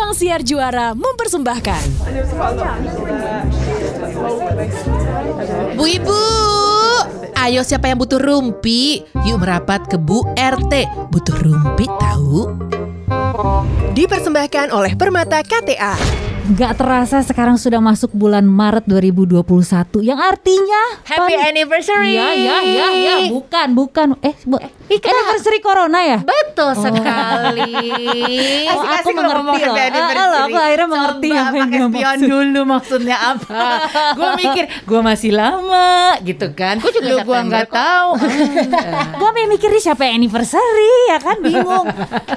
Ruang Siar Juara mempersembahkan. Bu Ibu, ayo siapa yang butuh rumpi? Yuk merapat ke Bu RT. Butuh rumpi tahu? Dipersembahkan oleh Permata KTA. Gak terasa sekarang sudah masuk bulan Maret 2021 Yang artinya Happy pan- anniversary. Iya, iya, iya, iya Bukan, bukan Eh, bu- anniversary corona ya? Betul sekali. Oh, aku mengerti loh. Ah, ah, aku akhirnya mengerti Coba apa yang pakai spion maksud. dulu maksudnya apa. gue mikir gue masih lama gitu kan. Gue juga gue nggak tahu. Gue sampai mikir nih siapa yang anniversary ya kan bingung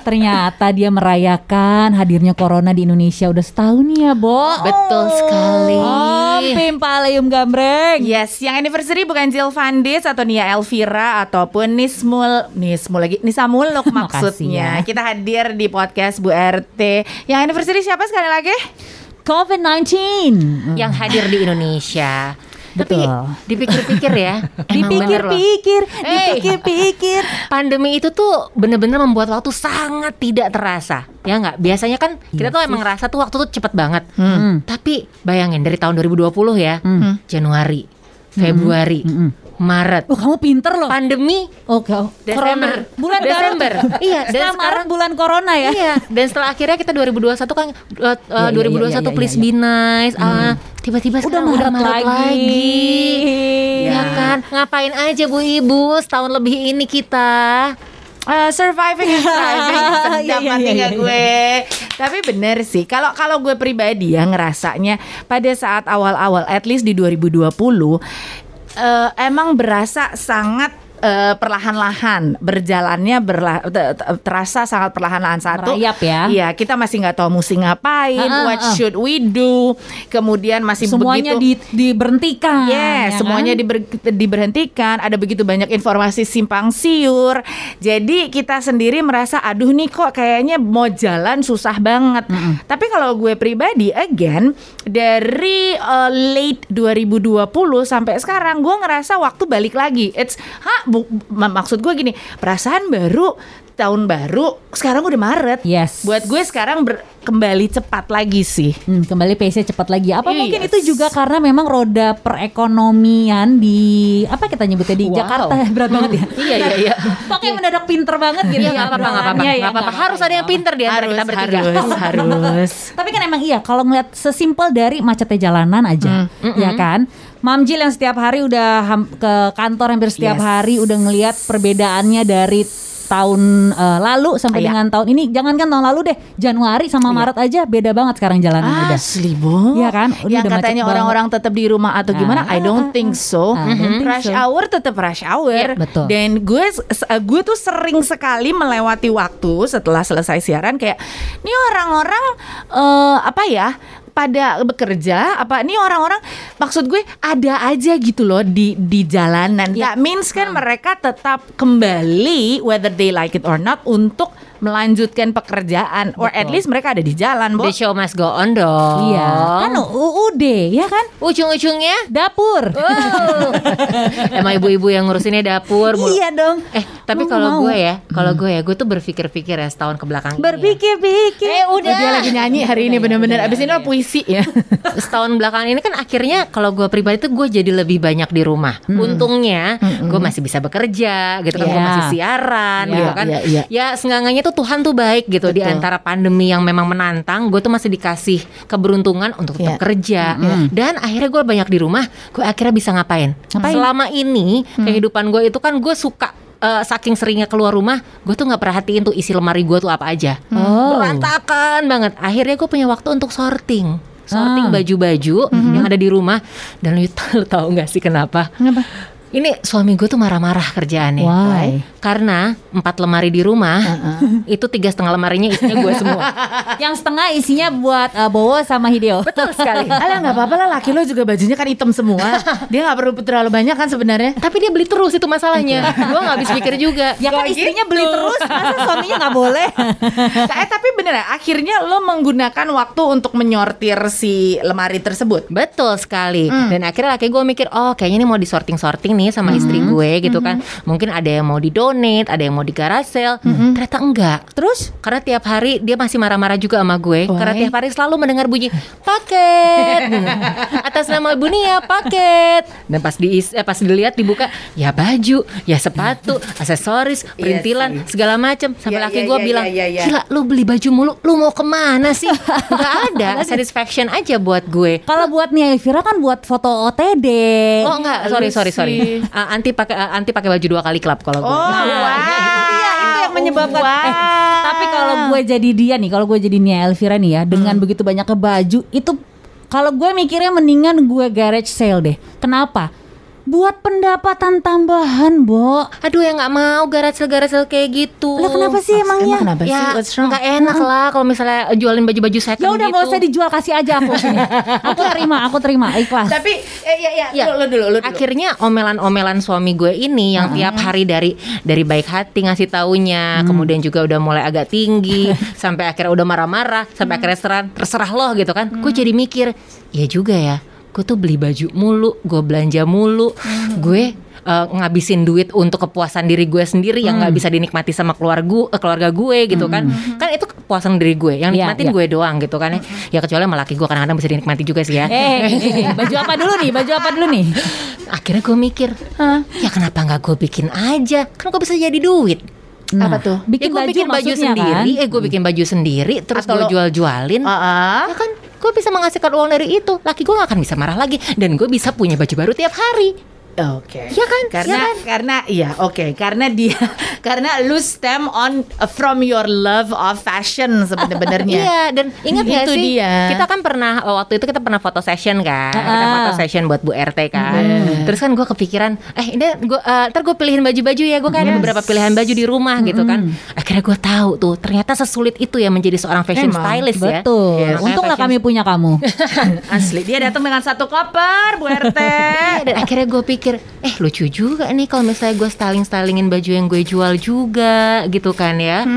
Ternyata dia merayakan hadirnya corona di Indonesia udah setahun ya Bo Betul sekali. Oh, Pimpaleum Gambreng Yes, yang anniversary bukan Jill Van Dis atau Nia Elvira ataupun Nismul, Nismul lagi, Nisa Muluk maksudnya. ya. Kita hadir di podcast Bu RT. Yang anniversary siapa sekali lagi? COVID-19 Yang hadir di Indonesia. Betul. Tapi dipikir-pikir ya, loh. Dipikir-pikir, Hey. dipikir-pikir Pandemi itu tuh bener-bener membuat waktu sangat tidak terasa Ya nggak? Biasanya kan kita tuh emang ngerasa tuh waktu tuh cepet banget Hmm. Tapi bayangin dari tahun 2020 ya Januari, Hmm. Februari, Maret Oh kamu pinter loh Pandemi Oke, oh, Desember. corona. Bulan Desember. Iya, dan Setelah sekarang- Maret bulan corona ya. Iya, dan setelah akhirnya kita 2021 kan uh, uh, iya, 2021 iya, iya, please be nice. Ah, tiba-tiba Udah sekarang udah Maret lagi. Ya kan? Ngapain aja Bu Ibu setahun lebih ini kita? Uh, surviving and thriving Sedap iya, nggak iya. gue Tapi bener sih Kalau kalau gue pribadi ya ngerasanya Pada saat awal-awal At least di 2020 eh, Emang berasa sangat eh, perlahan-lahan berjalannya berla te- te- terasa sangat perlahan-lahan satu Merayap ya. iya kita masih nggak tahu mesti ngapain Ah, ah, what ah. should we do kemudian masih Semuanya begitu di, diberhentikan. Yes, ya semuanya kan? diber- diberhentikan. Ada begitu banyak informasi simpang siur. Jadi kita sendiri merasa, aduh nih kok kayaknya mau jalan susah banget. Tapi kalau gue pribadi, again dari uh, late 2020 sampai sekarang, gue ngerasa waktu balik lagi. It's, ha, bu- ma- maksud gue gini, perasaan baru tahun baru sekarang udah Maret. Yes. Buat gue sekarang ber- kembali cepat lagi sih. Hmm, kembali pace cepat lagi. Apa Yes. mungkin itu juga karena memang roda perekonomian di apa kita nyebutnya di Wow. Jakarta berat banget ya. Iya, iya, iya. Pakai mendadak pinter banget gitu. Iya ya nggak apa-apa nggak apa-apa obrolannya ya, nggak apa-apa harus ada yang pinter di antara harus, kita bertiga harus harus Tapi kan emang iya kalau ngeliat sesimpel dari macetnya jalanan aja, Hmm, ya kan. Mamjil yang setiap hari udah ham- ke kantor hampir setiap Yes. hari udah ngeliat perbedaannya dari tahun eh, lalu sampai Iya. dengan tahun ini. Jangankan tahun lalu deh, Januari sama Maret aja beda banget sekarang jalanan udah. Asli bu Iya kan? Udah- Yang udah katanya orang-orang tetap di rumah atau gimana Ah, I don't think so I don't think Rush so. hour tetap rush hour Iya, betul. Dan gue s- gue tuh sering sekali melewati waktu Setelah selesai siaran Kayak Ini orang-orang eh, Apa ya pada bekerja apa ini orang-orang maksud gue ada aja gitu loh di di jalanan Iya. that means kan mereka tetap kembali whether they like it or not untuk melanjutkan pekerjaan or at Betul. least mereka ada di jalan Bo. The show must go on dong. Iya, kan UUD ya kan? Ujung-ujungnya Dapur. Oh. Emang ibu-ibu yang ngurusinnya dapur mulu. Iya dong. Eh, tapi kalau gue ya, kalau gue ya, gue tuh berpikir-pikir ya setahun ke belakang ini ya. Berpikir-pikir. Eh, udah. Oh, dia lagi nyanyi hari ini bener-bener abis ini lo puisi ya setahun belakangan ini kan akhirnya kalau gue pribadi tuh gue jadi lebih banyak di rumah. Untungnya gue masih bisa bekerja gitu kan, gue Iya. masih siaran Iya, gitu kan. iya, iya. Ya seenggaknya tuh Tuhan tuh baik gitu di Betul. antara pandemi yang memang menantang, gue tuh masih dikasih keberuntungan untuk tetap Iya. kerja. Dan akhirnya gue banyak di rumah, gue akhirnya bisa ngapain? Ngapain? Selama ini kehidupan gue itu kan gue suka eh, saking seringnya keluar rumah, gue tuh nggak perhatiin tuh isi lemari gue tuh apa aja. Oh. Berantakan banget. Akhirnya gue punya waktu untuk sorting. Sorting Ah. baju-baju yang ada di rumah dan lu, lu tahu nggak sih kenapa? Kenapa? Ini suami gue tuh marah-marah kerjaannya. Why? Karena empat lemari di rumah itu tiga setengah lemarinya isinya gue semua. Yang setengah isinya buat uh, Bowo sama Hideo. Betul sekali. Alah nggak apa-apa lah laki lo juga bajunya kan hitam semua Dia nggak perlu terlalu banyak kan sebenarnya Tapi dia beli terus itu masalahnya. gue nggak habis pikir juga. Ya kan Kok istrinya gitu? beli terus, masa suaminya nggak boleh? eh, Tapi bener ya Akhirnya lo menggunakan waktu untuk menyortir si lemari tersebut Betul sekali. Dan akhirnya laki gue mikir, oh kayaknya ini mau disorting-sorting nih sama istri gue gitu kan. Mungkin ada yang mau donate, ada yang mau di garage sale. Ternyata enggak. Terus Karena tiap hari dia masih marah-marah juga sama gue. Why? Karena tiap hari selalu mendengar bunyi paket atas nama Ibu Nia paket. Dan pas di eh, pas dilihat dibuka ya baju, ya sepatu, aksesoris, perintilan segala macam. Sampai Iya, laki iya, gue iya, bilang, iya, iya. gila lu beli baju mulu, lu mau ke mana sih? Gak ada satisfaction aja buat gue. kalau buat Nia Elvira kan buat foto OTD. Oh enggak, sorry sorry sorry. Uh, anti pakai uh, anti pakai baju dua kali klub kalau gue. Oh, wow. Iya, itu yang menyebabkan. Wow. Eh, tapi kalau gue jadi dia nih, kalau gue jadi Nia Elvira nih ya, dengan begitu banyak ke baju itu, kalau gue mikirnya mendingan gue garage sale deh. Kenapa? Buat pendapatan tambahan, Bo. Aduh ya nggak mau garasel-garasel kayak gitu. Lah kenapa sih emangnya? Emang kenapa sih? Ya What's wrong? nggak enak lah kalau misalnya jualin baju-baju second Ya udah gitu. nggak usah dijual kasih aja aku sini. aku terima, aku terima, ikhlas. Tapi eh, ya ya, Ya, lu, lu dulu, lu dulu. Akhirnya omelan-omelan suami gue ini yang tiap hari dari dari baik hati ngasih taunya, kemudian juga udah mulai agak tinggi, sampai akhirnya udah marah-marah, sampai akhirnya terserah, terserah loh gitu kan. Gue jadi mikir, ya juga ya, gue tuh beli baju mulu, gue belanja mulu, gue eh, ngabisin duit untuk kepuasan diri gue sendiri yang nggak bisa dinikmati sama keluarga gue, keluarga gue gitu kan. Kan itu kepuasan diri gue, yang Iya, nikmatin iya. gue doang gitu kan ya. Ya kecuali sama laki gue kadang-kadang bisa dinikmati juga sih ya. Eh, eh, eh, baju apa dulu nih? Baju apa dulu nih? Akhirnya gue mikir, ya kenapa nggak gue bikin aja? Kan gue bisa jadi duit. Apa tuh? Nah, Bikin ya gue baju, bikin baju sendiri, kan? eh gue bikin baju sendiri, terus gue jual-jualin. Ah, Ya kan, gue bisa menghasilkan uang dari itu. Laki gue gak akan bisa marah lagi, dan gue bisa punya baju baru tiap hari. Oke. Iya kan? Karena Iya kan? karena iya oke karena dia karena lu stem on uh, from your love of fashion sebenarnya. Iya, dan ingat Itu sih? dia. Kita kan pernah oh, waktu itu kita pernah foto session kan, kita Ah. foto session buat Bu RT kan. Terus kan gue kepikiran, eh ini gue eh, ntar gue pilihin baju-baju ya, gue kan ada beberapa pilihan baju di rumah gitu kan. Akhirnya gue tahu tuh, ternyata sesulit itu ya menjadi seorang fashion Emang, stylist ya. Betul. Makanya Untunglah fashion kami punya kamu. Asli dia datang dengan satu koper Bu RT. Dan akhirnya gue pikir, eh lucu juga nih kalau misalnya gue styling stylingin baju yang gue jual juga, gitu kan ya.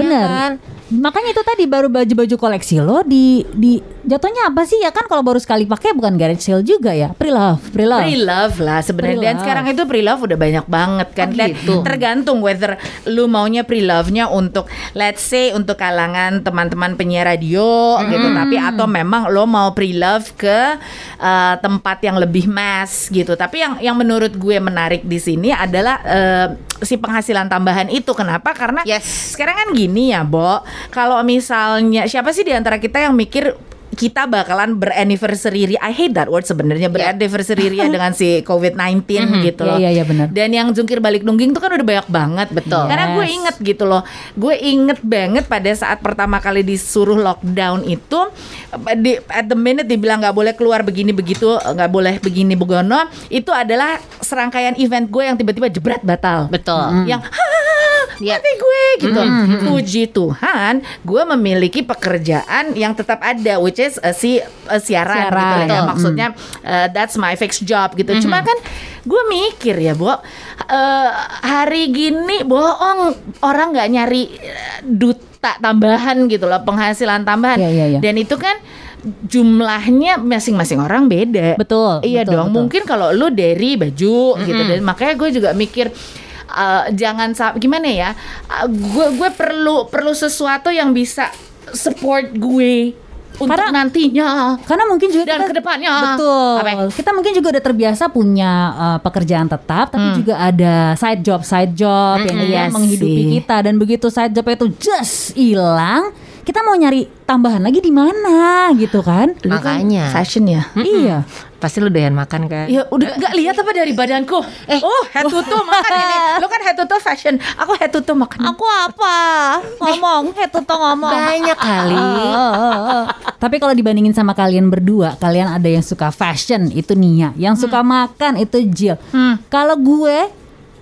Bener. kan? Makanya itu tadi baru baju-baju koleksi lo di di jatuhnya apa sih ya kan kalau baru sekali pakai bukan garage sale juga ya. Pre-love, pre-love. Pre-love lah sebenarnya dan sekarang itu pre-love udah banyak banget kan Oh, Dan gitu. tergantung whether lu maunya pre-love-nya untuk let's say untuk kalangan teman-teman penyiar radio gitu tapi atau memang lo mau pre-love ke uh, tempat yang lebih mass gitu tapi yang yang menurut gue menarik di sini adalah uh, si penghasilan tambahan itu kenapa karena Yes. sekarang kan gini ya Bo kalau misalnya siapa sih di antara kita yang mikir kita bakalan beranniversary I hate that word sebenarnya beranniversary ya dengan si COVID-19 gitu loh. Iya, iya, iya, benar. Dan yang jungkir balik nungging tuh kan udah banyak banget. Betul. Karena gue Yes. inget gitu loh. Gue inget banget pada saat pertama kali disuruh lockdown itu di at the minute dibilang nggak boleh keluar begini begitu, nggak boleh begini begono, itu adalah serangkaian event gue yang tiba-tiba jebret batal. Betul. Yang "Hah, Iya. mati gue gitu. Puji Tuhan, gue memiliki pekerjaan yang tetap ada, which is uh, si uh, siaran, Siaran. gitu ya. Maksudnya uh, that's my fixed job gitu. Cuma kan gue mikir ya, Bo, uh, hari gini bohong orang nggak nyari duta tambahan gitu loh, penghasilan tambahan. Iya, iya, iya. Dan itu kan jumlahnya masing-masing orang beda. Betul, Iya betul, dong. betul. Mungkin kalau lu dari baju gitu dan makanya gue juga mikir uh, jangan gimana ya? Uh, gue gue perlu perlu sesuatu yang bisa support gue untuk Karena- nantinya. Karena mungkin juga Dan kita- ke depannya. betul. Apa? Kita mungkin juga udah terbiasa punya uh, pekerjaan tetap, tapi juga ada side job, side job yang iya dia menghidupi sih. kita. Dan begitu side job itu just hilang, kita mau nyari tambahan lagi di mana gitu kan? Lu kan Makanya. fashion ya. Iya. Pasti lu doyan makan kan? Ya udah nggak lihat apa dari badanku. Eh, oh head to toe makan ini. Lu kan head to toe fashion. Aku head to toe makan. Aku apa? Ngomong, head to toe ngomong. Banyak kali. Tapi kalau dibandingin sama kalian berdua, kalian ada yang suka fashion itu Nia, yang suka makan itu Jill. Kalau gue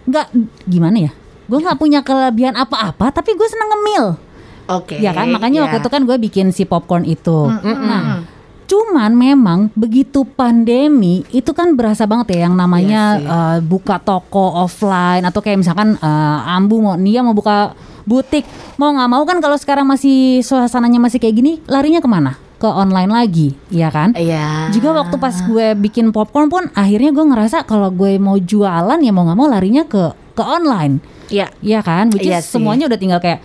nggak gimana ya? Gue nggak punya kelebihan apa-apa, tapi gue seneng ngemil. Oke. Ya kan, makanya ya. waktu itu kan gue bikin si popcorn itu. Nah, cuman memang begitu pandemi itu kan berasa banget ya yang namanya eh, buka toko offline atau kayak misalkan eh, Ambu mau Nia mau buka butik mau nggak mau kan kalau sekarang masih suasananya masih kayak gini larinya ke mana? Ke online lagi, ya kan? Iya. Juga waktu pas gue bikin popcorn pun akhirnya gue ngerasa kalau gue mau jualan ya mau nggak mau larinya ke ke online. Iya. Iya kan? Which is sih. semuanya udah tinggal kayak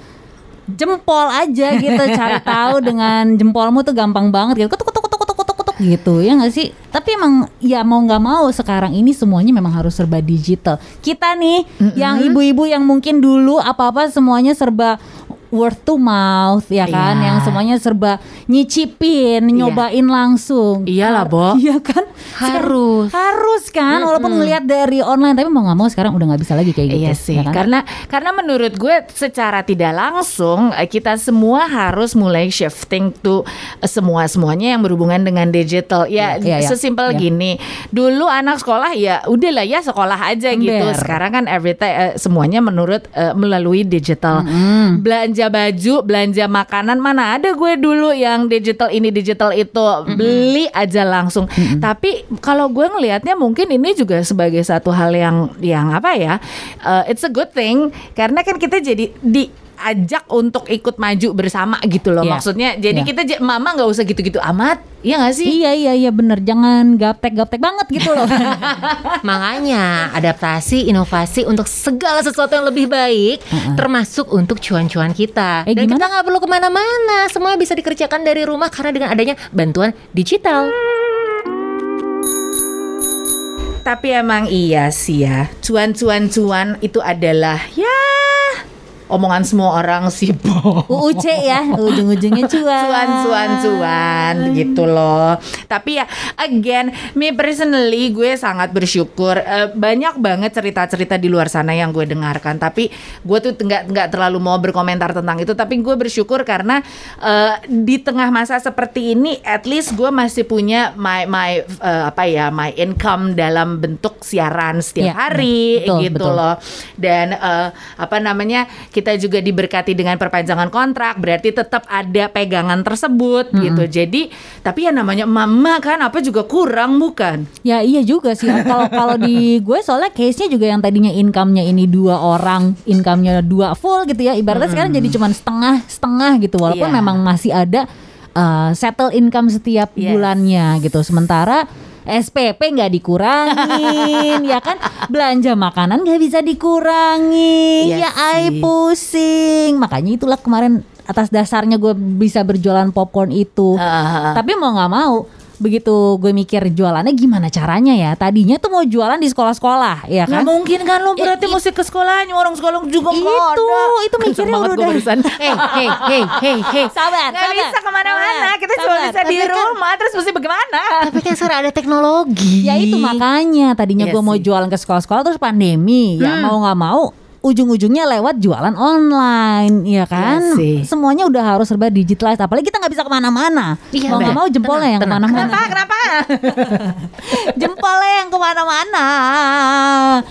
jempol aja gitu cari tahu dengan jempolmu tuh gampang banget gitu. Kutuk kutuk kutuk kutuk kutuk gitu ya nggak sih? Tapi emang ya mau nggak mau sekarang ini semuanya memang harus serba digital. Kita nih yang ibu-ibu yang mungkin dulu apa-apa semuanya serba word to mouth ya kan Iya. yang semuanya serba nyicipin nyobain langsung Iyalah, Bo. iya kan Harus. harus kan walaupun ngelihat dari online tapi mau nggak mau sekarang udah nggak bisa lagi kayak gitu Iya sih, ya kan? karena karena menurut gue secara tidak langsung eh, kita semua harus mulai shifting to semua semuanya yang berhubungan dengan digital. Ya Iya, iya, sesimpel iya. gini. Dulu anak sekolah ya udahlah ya sekolah aja gitu. Ember. Sekarang kan everything eh, semuanya menurut eh, melalui digital. Belanja baju, belanja makanan mana ada gue dulu yang digital ini digital itu beli aja langsung. Tapi kalau gue ngelihatnya mungkin ini juga sebagai satu hal yang yang apa ya? eh, it's a good thing karena kan kita jadi diajak untuk ikut maju bersama gitu loh. Iya. Maksudnya jadi Iya. kita j- mama nggak usah gitu-gitu amat. Iya gak sih? Iya iya iya bener jangan gaptek-gaptek banget gitu loh. Makanya adaptasi, inovasi untuk segala sesuatu yang lebih baik, termasuk untuk cuan-cuan kita. Eh, Dan gimana? kita nggak perlu ke mana-mana, semua bisa dikerjakan dari rumah karena dengan adanya bantuan digital. Tapi emang iya sih ya. Cuan-cuan-cuan itu adalah ya omongan semua orang sih. UUC ya ujung-ujungnya cuan. cuan cuan cuan gitu loh tapi ya again me personally gue sangat bersyukur Eh, banyak banget cerita-cerita di luar sana yang gue dengarkan tapi gue tuh nggak nggak terlalu mau berkomentar tentang itu tapi gue bersyukur karena eh, di tengah masa seperti ini at least gue masih punya my my eh, apa ya my income dalam bentuk siaran setiap Iya, hari betul, gitu betul. loh dan eh, apa namanya kita juga diberkati dengan perpanjangan kontrak berarti tetap ada pegangan tersebut gitu jadi tapi ya namanya mama kan apa juga kurang bukan Ya iya juga sih. Kalau kalau di gue soalnya case-nya juga yang tadinya income-nya ini dua orang, income-nya dua full gitu ya. Ibaratnya sekarang jadi cuma setengah setengah gitu. Walaupun Iya. memang masih ada uh, settle income setiap Yes. bulannya gitu. Sementara SPP nggak dikurangin, ya kan? Belanja makanan nggak bisa dikurangin, Iya ya ai pusing. Makanya itulah kemarin atas dasarnya gue bisa berjualan popcorn itu. Ah, Tapi mau nggak mau begitu gue mikir jualannya gimana caranya ya? Tadinya tuh mau jualan di sekolah-sekolah ya nggak kan? mungkin kan lo berarti I- i- mesti ke sekolahnya orang sekolah juga nggak Itu, ada. itu mikirnya udah- barusan. Hey, hey, hey, hey, hey. sabar nggak bisa ke mana-mana kita cuma bisa di kan- rumah terus mesti bagaimana? Tapi kan sekarang ada teknologi. ya itu makanya tadinya Iya gue mau jualan ke sekolah-sekolah terus pandemi. Ya mau nggak mau ujung-ujungnya lewat jualan online ya kan? Iya sih. semuanya udah harus serba digitalized apalagi kita nggak bisa ke mana-mana. Iya, mau nggak mau jempolnya Tenang, yang ke mana-mana. Kenapa kenapa? Jempolnya yang ke mana-mana.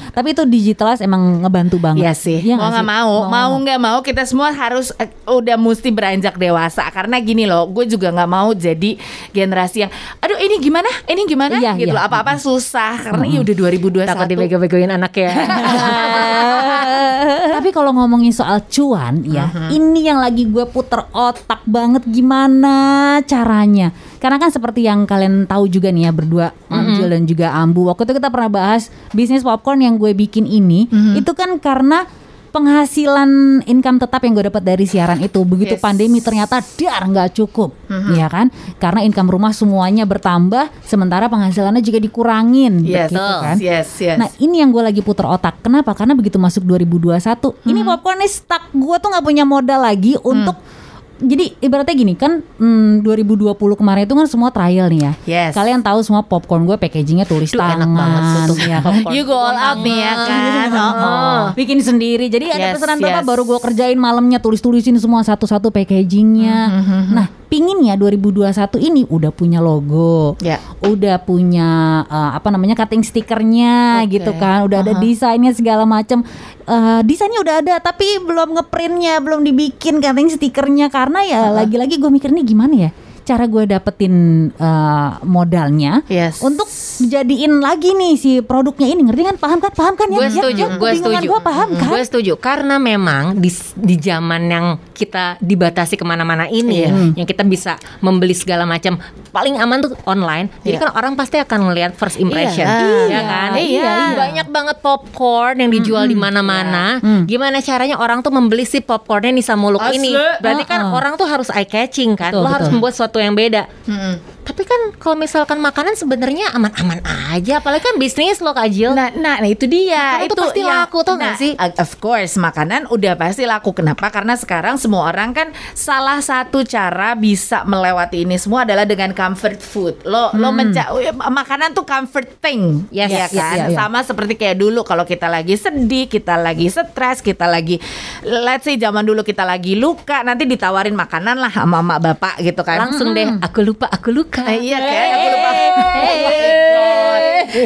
Tapi itu digitalized emang ngebantu banget. Iya sih, Iya mau nggak mau, mau nggak mau. kita semua harus eh, udah mesti beranjak dewasa. Karena gini loh, gue juga nggak mau jadi generasi yang, aduh ini gimana, ini gimana, Iya, gitu, iya. apa-apa susah karena iya udah 2021. Takut dibego-begoin anak ya. Tapi kalau ngomongin soal cuan ya, ini yang lagi gue puter otak banget gimana caranya. Karena kan seperti yang kalian tahu juga nih ya berdua, Angel dan juga Ambu. Waktu itu kita pernah bahas bisnis popcorn yang gue bikin ini, itu kan karena penghasilan income tetap yang gue dapat dari siaran itu begitu Yes. pandemi ternyata dar nggak cukup ya kan karena income rumah semuanya bertambah sementara penghasilannya juga dikurangin Yes, begitu kan yes, yes. Nah ini yang gue lagi puter otak. Kenapa? Karena begitu masuk 2021, ini popcorn nih stuck. Gue tuh nggak punya modal lagi untuk jadi ibaratnya gini kan hmm, 2020 kemarin itu kan semua trial nih ya. Yes. Kalian tahu semua popcorn gue packagingnya tulis Duh, tangan, enak banget tuh ya? You go all out nih ya kan. Oh, oh. Bikin sendiri. Jadi ada Yes, pesanan berapa yes. baru gue kerjain malamnya tulis-tulisin semua satu-satu packagingnya. Nah pinginnya 2021 ini udah punya logo, Ya. udah punya eh, apa namanya cutting stikernya Oke. gitu kan, udah ada desainnya segala macam. Eh, desainnya udah ada tapi belum ngeprintnya, belum dibikin cutting stikernya karena ya lagi-lagi gue mikir nih gimana ya cara gue dapetin eh, modalnya Yes. untuk jadiin lagi nih si produknya ini ngerti kan paham kan paham kan ya gue Ya, setuju, ya, gue kebingungan setuju. gue paham kan Gue setuju karena memang di di zaman yang kita dibatasi ke mana-mana ini ya, yang kita bisa membeli segala macam paling aman tuh online. Jadi Iya. kan orang pasti akan ngelihat first impression, Iya. ya kan? Iya. Banyak banget popcorn yang dijual di mana-mana. Gimana caranya orang tuh membeli si popcornnya Nisa Muluk Asli. ini? Berarti kan Uh-uh. orang tuh harus eye catching kan. Betul, Lo harus betul. membuat sesuatu yang beda. Tapi kan kalau misalkan makanan sebenarnya aman-aman aja, apalagi kan bisnis lo Kak Jill. Nah, nah, nah, itu dia. Makanan itu tuh pasti yang- laku, nggak nah, sih? uh, Of course, makanan udah pasti laku. Kenapa? Karena sekarang semua orang kan salah satu cara bisa melewati ini semua adalah dengan comfort food. Lo lo menca makanan tuh comfort thing, Yes, ya yes, kan? iya, iya. Sama seperti kayak dulu kalau kita lagi sedih, kita lagi stres, kita lagi let's say zaman dulu kita lagi luka, nanti ditawarin makanan lah sama emak bapak gitu kan. Langsung deh, aku lupa, aku luka. Eh, iya kan aku lupa.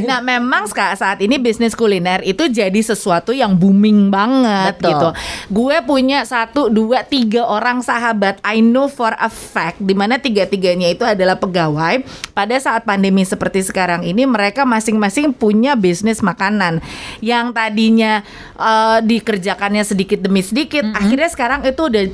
Nah memang saat ini bisnis kuliner itu jadi sesuatu yang booming banget Betul. gitu. Gue punya satu, dua, tiga orang sahabat I know for a fact di mana tiga-tiganya itu adalah pegawai. Pada saat pandemi seperti sekarang ini mereka masing-masing punya bisnis makanan yang tadinya eh, dikerjakannya sedikit demi sedikit, akhirnya sekarang itu udah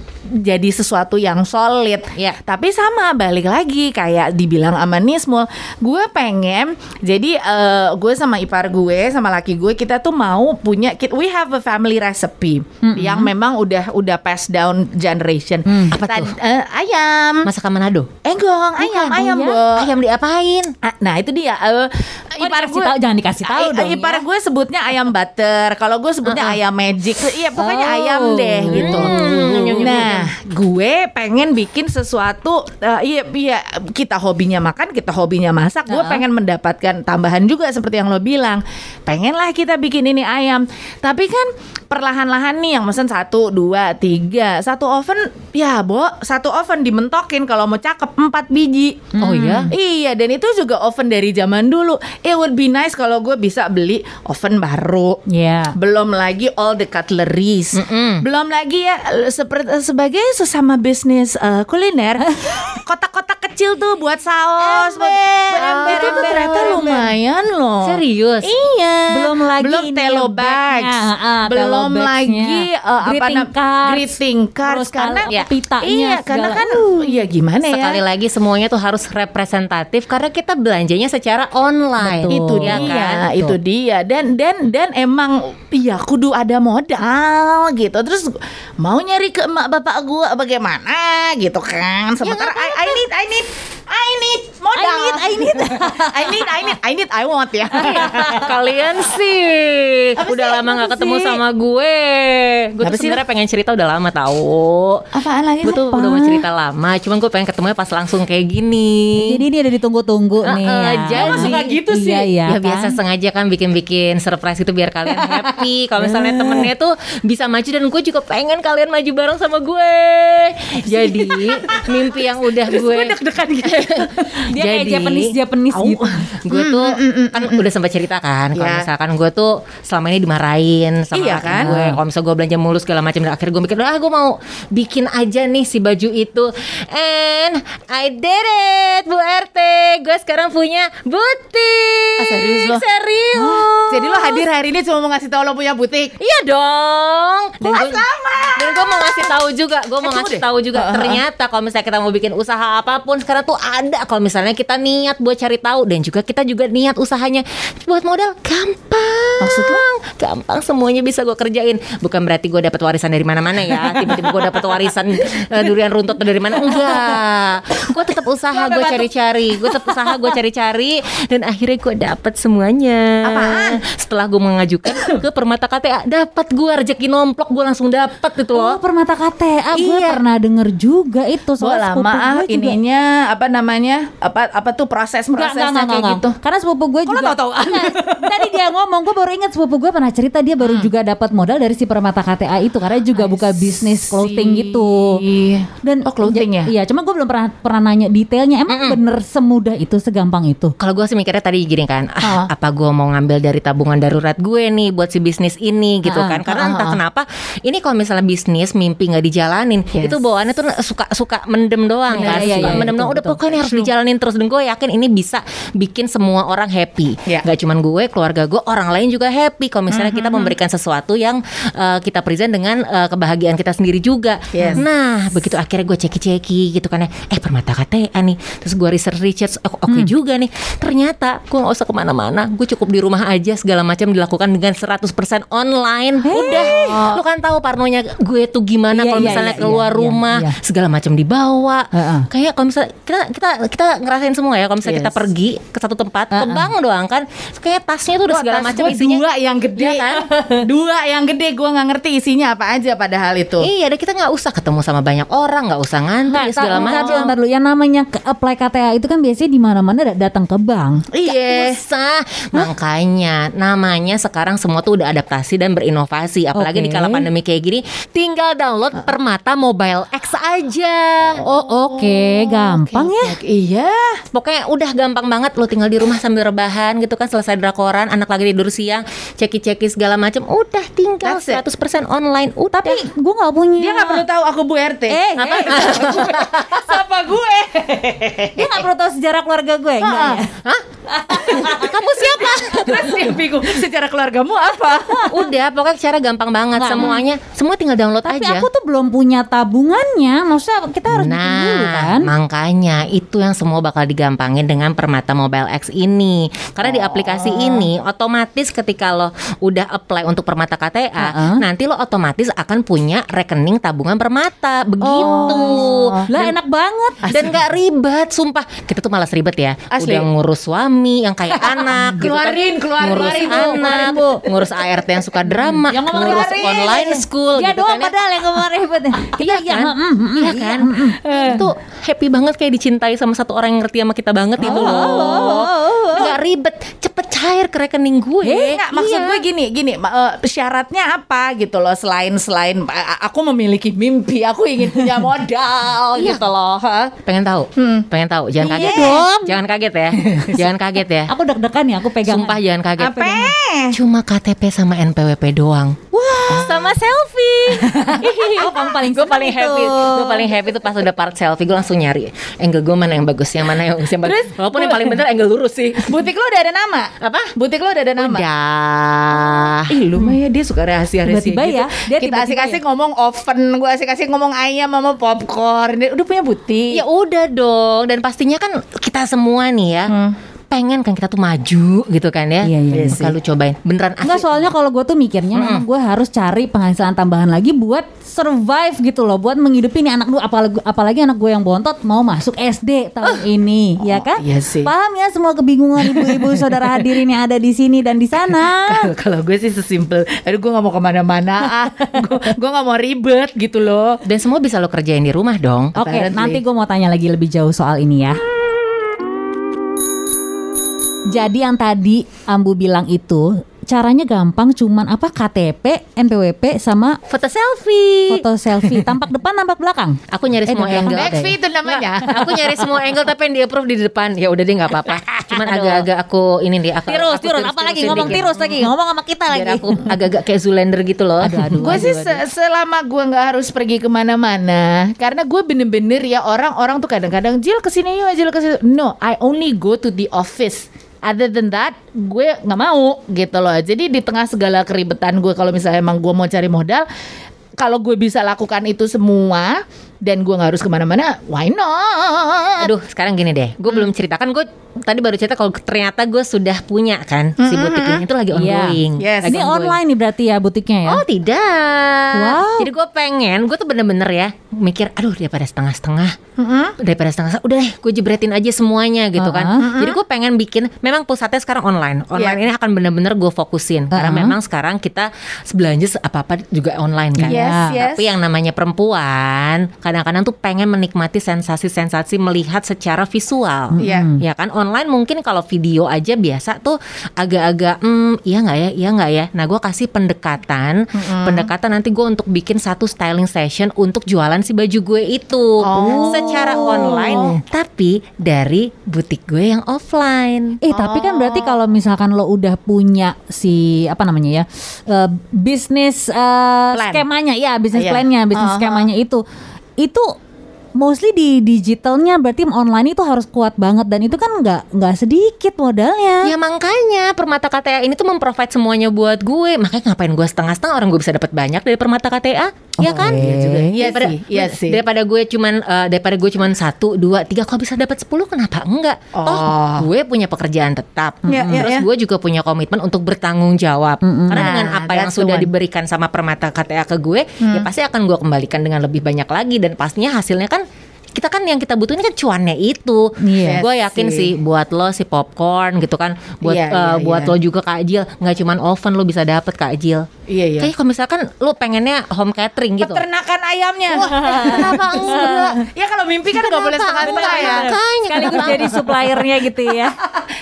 jadi sesuatu yang solid. Iya. Tapi sama balik lagi kayak dibilang sama Nismul, gue pengen jadi eh, gue sama ipar gue sama laki gue kita tuh mau punya kit- we have a family recipe yang memang udah udah pass down generation. Apa Tad- tuh? eh, ayam. Masakan Manado. Enggong, ayam, ayam, ya? Bo. Ayam diapain? Ah, Nah itu dia. eh, Oh, dikasih tahu, jangan dikasih tahu dong, Ipar ya. gue sebutnya ayam butter. Kalau gue sebutnya ayam magic. Iya pokoknya Oh. ayam deh gitu. Nah gue pengen bikin sesuatu. eh, iya iya kita hobinya makan, kita hobinya masak. Gue pengen mendapatkan tambahan juga seperti yang lo bilang. Pengen lah kita bikin ini ayam. Tapi kan perlahan-lahan nih yang mesen satu, dua, tiga, satu oven. Ya bo, satu oven dimentokin kalau mau cakep empat biji. Oh iya? Iya dan itu juga oven dari zaman dulu. It would be nice kalau gue bisa beli oven baru. Iya. Belum lagi all the cutleries. Mm-mm. Belum lagi ya seperti sebagai sesama bisnis eh, kuliner, kotak-kotak kecil tuh buat saus, buat, buat ember, ember, ternyata ember. lumayan loh. Serius? Iya. Belum lagi belum ini telo ya, bags. Ah, belum lagi eh, apa Greeting nam- cards. greeting cards Terus karena kalau pitanya Iya, karena segala. kan iya gimana ya? Sekali lagi semuanya tuh harus representatif karena kita belanjanya secara online. Betul. itu ya dia, kan? itu dia dan dan dan emang iya kudu ada modal gitu. Terus mau nyari ke emak bapak gua bagaimana gitu kan. Sementara I, I need I need I need modal. I need, I need. I need I need I need I want ya. Kalian sih Apa udah sih? lama nggak ketemu sih? sama gue. Gue tuh sebenarnya pengen cerita udah lama tahu. Apaan lagi? Gue tuh udah mau cerita lama, cuman gue pengen ketemunya pas langsung kayak gini. Jadi ini ada ditunggu-tunggu nih. Heeh, ya. jangan Emang suka gitu sih? Iya, iya, ya kan? biasa sengaja kan bikin-bikin surprise itu biar kalian happy. Kalau misalnya temennya tuh bisa maju dan gue juga pengen kalian maju bareng sama gue. Jadi mimpi yang udah gue deg-degan gitu. Dia kayak Japanese Japanese Au. gitu. gue tuh kan udah sempat cerita kan kalau Ya. misalkan gue tuh selama ini dimarahin sama Iya kan? gue kalau misalnya gue belanja mulus segala macam dan akhirnya gue mikir ah gue mau bikin aja nih si baju itu and I did it Bu RT gue sekarang punya butik Ah, serius lo? serius Jadi lo hadir hari ini cuma mau ngasih tahu lo punya butik. Iya dong. Dan gue, sama. dan gue mau ngasih tahu juga, gue mau tunggu ngasih tahu juga. Heeh. Ternyata kalau misalnya kita mau bikin usaha apa pun sekarang tuh ada. Kalau misalnya kita niat buat cari tahu dan juga kita juga niat usahanya buat modal gampang. Maksud lo? Gampang semuanya bisa gue kerjain. Bukan berarti gue dapat warisan dari mana-mana ya. Tiba-tiba gue dapat warisan eh, durian runtut dari mana? Enggak. Gue tetap usaha, gue cari-cari. Gue tetap usaha, gue cari-cari dan akhirnya gue dapat semuanya. Apaan? Setelah gue mengajukan ke Permata KTA, dapat gue rezeki nomplok, gue langsung dapat itu Oh, loh. permata KTA gue Iya. pernah denger juga itu sepupu lama ininya apa namanya apa apa tuh proses Enggak, enggak, prosesnya enggak, kayak enggak. gitu. Karena sepupu gue juga tahu-tahuan? Enggak, Tadi dia ngomong Gue baru ingat sepupu gue pernah cerita Dia baru juga dapat modal dari si Permata KTA itu Karena juga buka bisnis clothing gitu Dan Oh, clothing ya? Iya cuma gue belum pernah pernah nanya detailnya Emang bener semudah itu Segampang itu Kalau gue sih mikirnya tadi gini kan, ah, apa gue mau ngambil dari tabungan darurat gue nih buat si bisnis ini gitu Ah, kan? Karena ah, entah ah. kenapa, ini kalau misalnya bisnis mimpi nggak dijalanin, Yes. itu bawaannya tuh suka suka mendem doang Iya, kan, iya, suka iya, mendem doang. Udah pokoknya harus dijalanin terus dan gue yakin ini bisa bikin semua orang happy. Ya. Gak cuman gue, keluarga gue, orang lain juga happy. Kalau misalnya kita memberikan sesuatu yang uh, kita present dengan uh, kebahagiaan kita sendiri juga. Yes. Nah, begitu akhirnya gue ceki-ceki gitu kan ya. Eh permata KTA nih. Terus gue research research. Oh, Oke juga nih. Ternyata gue nggak usah ke mana-mana. Gue cukup di rumah aja. Segala macam dilakukan dengan 100% online. Udah. Lu kan tahu parnonya gue tuh gimana Iya, kalau iya, misalnya iya, keluar iya, rumah iya. segala macam dibawa. Heeh. Kayak kalau misalnya kita kita kita ngerasain semua ya. Kalau misalnya kita Yes. pergi ke satu tempat, ke Heeh. bank doang kan. Kayak tasnya tuh udah segala macam isinya. dua yang gede Iya kan? dua yang gede gue nggak ngerti isinya apa aja padahal itu Iya, dan kita nggak usah ketemu sama banyak orang, nggak usah ngantri segala macam. dulu. Yang namanya ke- apply KTA itu kan biasanya di mana-mana da- datang ke bank. Iya, usah. Makanya namanya sekarang semua tuh udah adaptasi dan berinovasi. Apalagi Oke. di kala pandemi kayak gini, tinggal download Permata Mobile X aja. Oh oke, gampang ya. Iya Pokoknya udah gampang banget lo tinggal di rumah sambil rebahan gitu kan selesai drakoran, anak lagi tidur siang, ceki-ceki segala macam, udah tinggal That's it. 100% online. Udah. Tapi gue nggak punya. dia nggak perlu tahu aku bu rt Eh, apa siapa gue dia nggak perlu tahu sejarah keluarga gue. Enggak ya. Hah? Kamu siapa? terus dia bingung secara keluargamu apa Udah, pokoknya cara gampang banget Nggak, semuanya. Semua tinggal download Tapi aja. aku tuh belum punya tabungannya. Maksudnya kita harus bikin Nah, dulu kan. makanya itu yang semua bakal digampangin dengan Permata Mobile X ini. Karena di aplikasi Oh. ini otomatis ketika lo udah apply untuk Permata KTA, Heeh. nanti lo otomatis akan punya rekening tabungan Permata. Begitu. Oh. Lah enak banget. dan nggak ribet, sumpah. Kita tuh malas ribet ya. Asli. Udah ngurus suami yang kayak anak, gitu kan. Keluarin, keluarin, ngurus keluarin, Bu, anak, keluarin, Bu. ngurus ART yang suka drama, Yang ngurus keluarin. online school, Dia gitu doang kan ya. padahal yang kemarin ribet. Iya kan? mm, Iya kan? Itu happy banget kayak dicintai sama satu orang yang ngerti sama kita banget itu Oh, loh. Gak ribet, cepet cair ke rekening gue. Eh, enggak, maksud Iya. gue gini, gini, eh, syaratnya apa gitu loh selain selain eh, aku memiliki mimpi, aku ingin punya modal Iya. gitu loh. ha? Pengen tahu? Pengen tahu? Jangan Iya kaget. dong. Jangan kaget ya. jangan kaget ya. Aku deg-degan ya, aku pegang. Sumpah jangan kaget. Apa? Cuma KTP sama NPWP doang. Sama selfie. Oh, kamu paling gue paling happy. itu. Gue paling happy tuh pas udah part selfie gue langsung nyari angle gue mana yang bagus, yang mana yang yang bagus. Walaupun yang paling bener angle lurus sih. Butik lo udah ada nama? Apa? Butik lo udah ada nama? Udah. Ih lu mah ya dia suka rahasia-rahasia Tiba-tiba gitu. ya, dia Kita tiba-tiba asik-asik ya. ngomong oven, gue asik-asik ngomong ayam sama popcorn. Dia udah punya butik. Ya udah dong dan pastinya kan kita semua nih ya pengen kan kita tuh maju gitu kan ya. Iya, iya, Maka lu cobain beneran Enggak asli. soalnya kalau gue tuh mikirnya memang gue harus cari penghasilan tambahan lagi buat survive gitu loh buat menghidupi nih anak dulu apalagi apalagi anak gue yang bontot mau masuk SD tahun ini ya kan iya sih. paham ya semua kebingungan ibu-ibu saudara hadirin yang ada di sini dan di sana Kalau- gue sih sesimpel, aduh gue nggak mau ke mana-mana, ah, gue nggak mau ribet gitu loh. Dan semua bisa lo kerjain di rumah dong. oke Apparently. nanti gue mau tanya lagi lebih jauh soal ini ya jadi yang tadi Ambu bilang itu caranya gampang cuman apa KTP, NPWP sama Foto selfie. foto selfie tampak depan tampak belakang Aku nyari Eh, semua angle. ada? Backfeed itu namanya. aku nyari semua angle tapi yang di approve di depan. Ya udah deh nggak apa-apa. Cuman agak-agak aku ini deh. Aku, Tirus, aku tirus, apalagi tirusin ngomong tirus lagi, ngomong sama kita Biar lagi. aku agak-agak kayak Zoolander gitu loh. Aduh, aduh. Gue sih se- selama gue nggak harus pergi ke mana-mana, karena gue bener-bener ya orang-orang tuh kadang-kadang Jil ke sini yuk, Jil ke sini. No, I only go to the office. Other than that, gue nggak mau gitu loh. Jadi di tengah segala keribetan gue, kalau misalnya emang gue mau cari modal, kalau gue bisa lakukan itu semua dan gue nggak harus ke mana-mana, why not? Aduh, sekarang gini deh. Gue belum ceritakan. Gue tadi baru cerita kalau ternyata gue sudah punya kan si butik ini itu lagi Iya. ongoing. Yes. Lagi Ini ongoing. online nih berarti ya butiknya ya? Oh tidak. Wow. Jadi gue pengen, gue tuh bener-bener ya mikir, aduh daripada setengah-setengah, daripada setengah-setengah, udah deh gue jebretin aja semuanya gitu kan. Jadi gue pengen bikin, memang pusatnya sekarang online. Online Iya. ini akan bener-bener gue fokusin karena Uh-huh. memang sekarang kita belanja apa-apa juga online kan. Yes, yes. Tapi yang namanya perempuan, kadang-kadang tuh pengen menikmati sensasi-sensasi melihat secara visual. Iya. Ya kan online mungkin kalau video aja biasa tuh agak-agak hmm iya nggak ya iya nggak ya. Nah gue kasih pendekatan pendekatan nanti gue untuk bikin satu styling session untuk jualan si baju gue itu Oh. secara online tapi dari butik gue yang offline. Eh tapi kan berarti kalau misalkan lo udah punya si apa namanya ya eh, bisnis Plan. skemanya ya bisnis Iya. plannya bisnis Uh-huh. skemanya itu itu mostly di digitalnya berarti online itu harus kuat banget dan itu kan nggak nggak sedikit modalnya. Ya makanya Permata KTA ini tuh memprovide semuanya buat gue. Makanya ngapain gue setengah-setengah orang gue bisa dapat banyak dari Permata KTA, ya kan? iya juga. Iya daripada, sih, iya sih. Daripada gue cuman eh, daripada gue cuman satu, dua, tiga, kalau bisa dapat 10 kenapa enggak? Toh Oh. gue punya pekerjaan tetap. Iya, iya, Terus iya. gue juga punya komitmen untuk bertanggung jawab. Karena Nah, dengan apa yang sudah one. diberikan sama Permata KTA ke gue, ya pasti akan gue kembalikan dengan lebih banyak lagi dan pastinya hasilnya kan kita kan yang kita butuhin kan cuannya itu. Iya gue yakin sih. sih buat lo si popcorn gitu kan, buat Iya, eh, iya, buat iya. lo juga Kak Jil, nggak cuman oven lo bisa dapet Kak Jil. Iya iya. Kayak kalau misalkan lo pengennya home catering gitu. Peternakan ayamnya. Kenapa enggak? ya kalau mimpi kan nggak boleh setengah-setengah ya. Makanya Sekaligus jadi suppliernya gitu ya.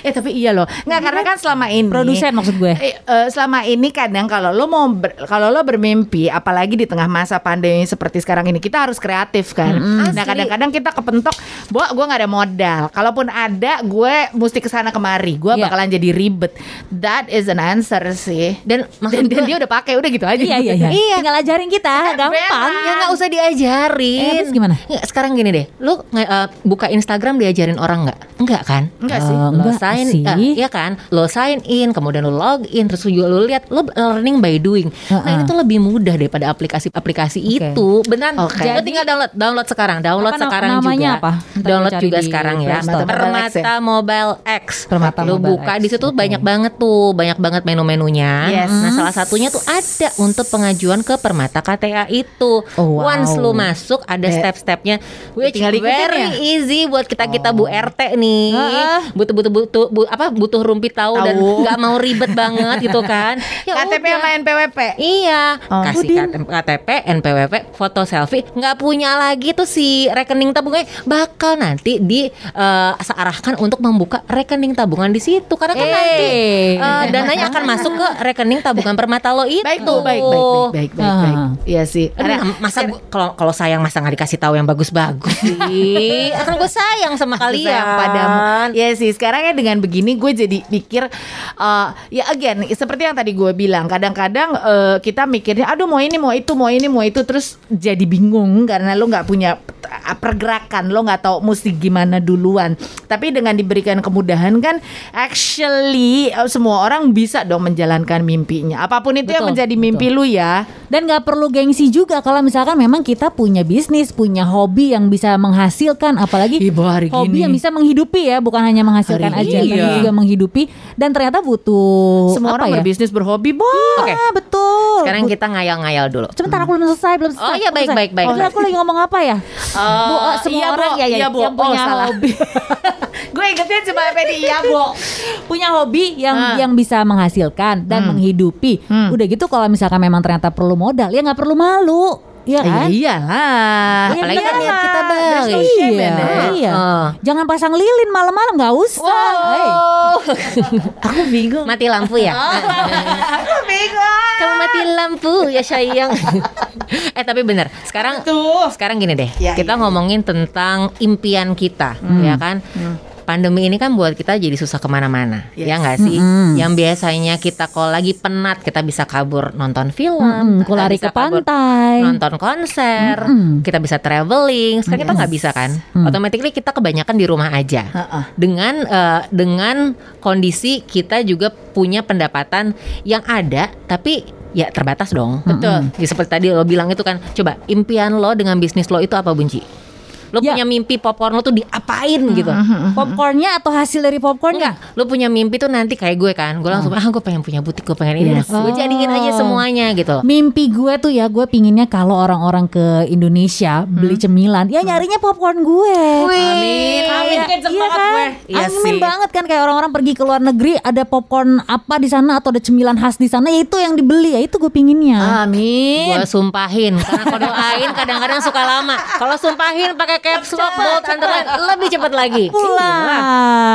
Eh tapi iya loh. Nggak karena kan selama ini Produsen maksud gue. Eh, eh, selama ini kadang kalau lo mau ber- kalau lo bermimpi apalagi di tengah masa pandemi seperti sekarang ini kita harus kreatif kan. Nah Asli. Kadang-kadang kita kepentok, "Bo, gue nggak ada modal. Kalaupun ada, gue mesti ke sana kemari. Gue Iya. bakalan jadi ribet." That is an answer sih. Dan Dan, dan gue- dia udah pakai udah gitu aja. Iya iya iya. Tinggal ajarin kita, gampang. Ya nggak usah diajarin. Eh, terus gimana? Nggak, sekarang gini deh, lu eh, buka Instagram diajarin orang nggak? Enggak kan? Enggak sih. Eh, lo sign sih. eh, ya kan lo sign in kemudian lo log in terus juga lo lihat lo learning by doing nah Heeh. ini tuh lebih mudah daripada aplikasi-aplikasi itu beneran Oke. lo tinggal download download sekarang download Apa na- sekarang namanya juga apa? Ntar download juga di sekarang ya Store. Permata Mobile X Permata lo Mobile buka X, di situ banyak banget tuh banyak banget menu-menunya Yes. nah salah satunya tuh ada untuk pengajuan ke Permata KTA itu Oh, wow. once lo masuk ada step-stepnya which tinggal ikutin very ya? easy buat kita kita Bu RT nih butuh butuh butuh bu- apa butuh rumpi tahu dan nggak mau ribet banget gitu kan ya KTP udah. sama NPWP. Iya, Oh. kasih Udin. KTP, KTP, NPWP, foto selfie, nggak punya lagi tuh si rekening tabungannya bakal nanti di eh, searahkan untuk membuka rekening tabungan di situ karena kan Eh. nanti eh, dananya akan masuk ke rekening tabungan permata lo itu. Baik tuh, baik baik baik baik baik. baik. Ah. Iya sih. Karena masa kalau kalau sayang masa nggak dikasih tahu yang bagus-bagus sih? Akan gue sayang sama kalian. sayang padamu. Ya sih, sekarang ya dengan begini gue jadi pikir uh, ya again seperti yang tadi gue bilang, kadang-kadang uh, kita mikirnya aduh mau ini mau itu mau ini mau itu terus jadi bingung karena lo nggak punya uh, pergerakan, lo nggak tahu mesti gimana duluan. Tapi dengan diberikan kemudahan kan actually uh, semua orang bisa dong menjalankan mimpinya. Apa pun itu yang Betul, menjadi mimpi lu ya. Dan nggak perlu gengsi juga kalau misalkan memang kita punya bisnis, punya hobi yang bisa menghasilkan, apalagi Ibu hari hobi gini. yang bisa menghidupi ya, bukan hanya menghasilkan Hari aja, ini, tapi iya. juga menghidupi. Dan ternyata butuh Semua apa orang ya? berbisnis berhobi, boh. Oke. Ah, betul. Sekarang kita ngayal-ngayal dulu. Sebentar aku belum selesai, belum selesai. Oh, iya, baik, Selesai. baik, baik, Oh, baik. aku lagi ngomong apa ya? Bu, oh, semua iya, orang Bo. ya, ya, Iya, Bo. yang punya Oh, salah. hobi. gue ingetnya cuma di iya, Bo. punya hobi yang Ah. yang bisa menghasilkan dan menghidupi. Hmm. Udah gitu kalau misalkan memang ternyata perlu modal, ya nggak perlu malu, ya kan? Ya iyalah. Iya, Apalagi kan niat kita baik. shame in Iya, it. iya. Oh. Jangan pasang lilin malam-malam nggak usah. Hey. Aku bingung. Mati lampu ya? Aku bingung. Kamu mati lampu ya sayang. eh tapi bener. Sekarang Tuh. sekarang gini deh. Ya, kita iya. ngomongin tentang impian kita, ya kan? Pandemi ini kan buat kita jadi susah ke mana-mana, Yes. ya nggak sih? Yang biasanya kita kalau lagi penat kita bisa kabur nonton film, Mm-mm, kita lari bisa ke kabur pantai. nonton konser, Mm-mm. kita bisa traveling. Sekarang kita nggak bisa kan? Automatically kita kebanyakan di rumah aja. Heeh. Dengan eh, dengan kondisi kita juga punya pendapatan yang ada, tapi ya terbatas dong. Betul. Ya, seperti tadi lo bilang itu kan, coba impian lo dengan bisnis lo itu apa bunci? Lo Ya. punya mimpi popcorn lo tuh diapain gitu? Popcornnya atau hasil dari popcornnya? Enggak, lo punya mimpi tuh nanti kayak gue kan, gue langsung ah gue pengen punya butik, gue pengen ini, Yes. gue jadiin aja Oh. semuanya gitu. Mimpi gue tuh ya, gue pinginnya kalau orang-orang ke Indonesia beli cemilan, ya nyarinya popcorn gue. Amin. Amin. Iya, Kenceng iya banget kan? gue. Iya Amin sih. banget kan kayak orang-orang pergi ke luar negeri ada popcorn apa di sana atau ada cemilan khas di sana ya itu yang dibeli ya itu gue pinginnya. Amin. Gue sumpahin karena kalau doain kadang-kadang suka lama. Kalau sumpahin pakai caps lock bold underline lebih cepat lagi. Pula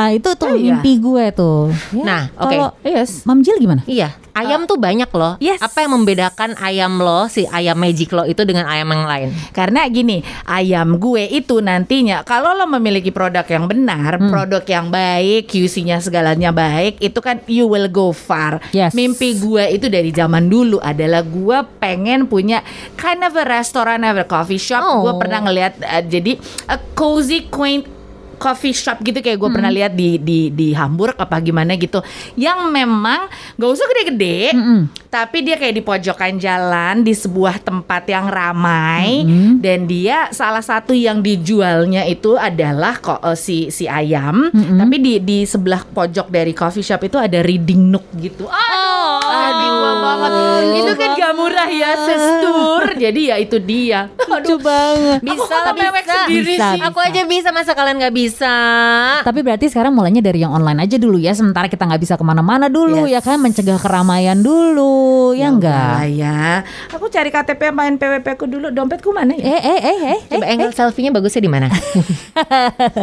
itu tuh Iya. mimpi gue tuh. Ya, Nah, oke. Kalau Yes. Mam Jil gimana? Iya, Ayam tuh banyak loh. Yes. Apa yang membedakan ayam lo, si ayam magic lo itu dengan ayam yang lain? Karena gini, ayam gue itu nantinya kalau lo memiliki produk yang benar, Hmm. produk yang baik, QC-nya segalanya baik, itu kan you will go far. Yes. Mimpi gue itu dari zaman dulu adalah gue pengen punya kind of a restaurant, of a coffee shop. Oh. Gue pernah ngelihat uh, jadi a cozy quaint coffee shop gitu kayak gue pernah Hmm. lihat di di di Hamburg apa gimana gitu yang memang gak usah gede-gede Mm-mm. tapi dia kayak di pojokan jalan di sebuah tempat yang ramai Mm-hmm. dan dia salah satu yang dijualnya itu adalah kok eh, si si ayam Mm-hmm. tapi di di sebelah pojok dari coffee shop itu ada reading nook gitu aduh aduh banget itu kan gak murah ya sestur jadi ya itu dia Lucu banget. Aku Bisa, mewek bisa. sendiri Bisa, sih Aku aja bisa masa kalian nggak bisa. Tapi berarti sekarang mulainya dari yang online aja dulu ya. Sementara kita nggak bisa ke mana-mana dulu Yes. ya kan. Mencegah keramaian dulu Ya, enggak Udah ya. Aku cari KTP main PWP aku dulu. Dompetku mana ya? Eh eh eh eh Coba angle selfie-nya bagusnya di mana?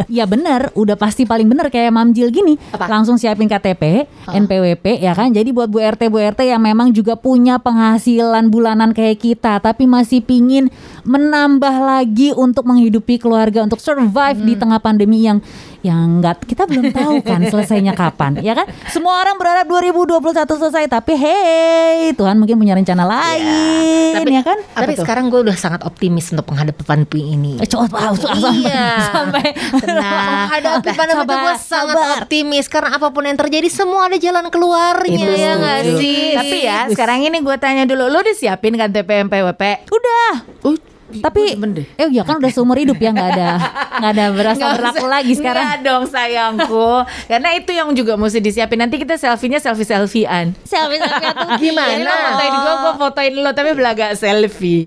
Ya bener, udah pasti paling bener kayak Mam Jil gini. Langsung siapin KTP, NPWP ya kan. Jadi buat Bu RT Bu RT yang memang juga punya penghasilan bulanan kayak kita, tapi masih pingin menambah lagi untuk menghidupi keluarga, untuk survive di tengah pandemi yang yang nggak kita belum tahu kan selesainya kapan, ya kan? Semua orang berharap 2021 selesai, tapi hey Tuhan mungkin punya rencana lain, tapi ya kan? Tapi sekarang gue udah sangat optimis untuk menghadapi pandemi ini. Eh, coba sampai, Iya. sampai Tenang. Menghadapi pandemi itu gue sangat sabar. optimis karena apa pun yang terjadi semua ada jalan keluarnya Itu ya nggak sih? Tapi ya sekarang ini gue tanya dulu Lo udah siapin kan TPM PWP? Udah. Uh, Tapi eh ya kan udah seumur hidup ya nggak ada nggak ada berasa berlaku usah- lagi sekarang. Nggak dong sayangku Karena itu yang juga mesti disiapin Nanti kita selfie-nya selfie-selfiean Selfie selfie tuh Gimana? Lo fotoin gue, gue fotoin lo Tapi belaga selfie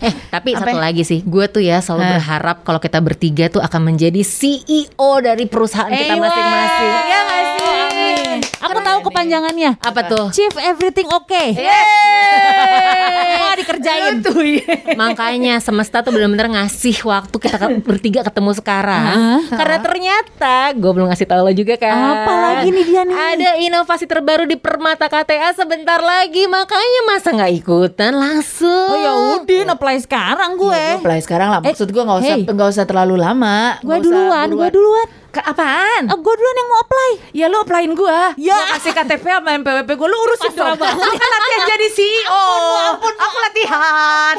Eh, tapi Apa satu ya? lagi sih, gue tuh ya selalu Hah? berharap kalau kita bertiga tuh akan menjadi CEO dari perusahaan kita Ewa. masing-masing. Iya nggak sih? Aku tahu kepanjangannya. Apa tuh? Chief Everything Oke. Wah dikerjain. Lu tuh ya. Makanya semesta tuh benar-benar ngasih waktu kita bertiga ketemu sekarang. Karena ternyata gue belum ngasih tahu lo juga kan. Apa lagi nih dia nih? Ada inovasi terbaru di Permata KTA sebentar lagi. Makanya masa nggak ikutan langsung. Oh ya udin apply sekarang gue. Gue apply sekarang lah. Maksud gue nggak usah hey. nggak usah terlalu lama. Gue duluan, gue duluan. Ke apaan? Oh, gue duluan yang mau apply. Ya lu applyin gue Ya. Gua kasih KTP sama NPWP gue Lu urusin dong banget. Lu kan latihan jadi CEO Aku latihan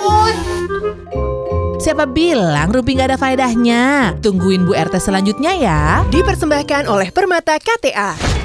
Siapa bilang Rumpi nggak ada faedahnya? Tungguin Bu RT selanjutnya ya. Dipersembahkan oleh Permata KTA.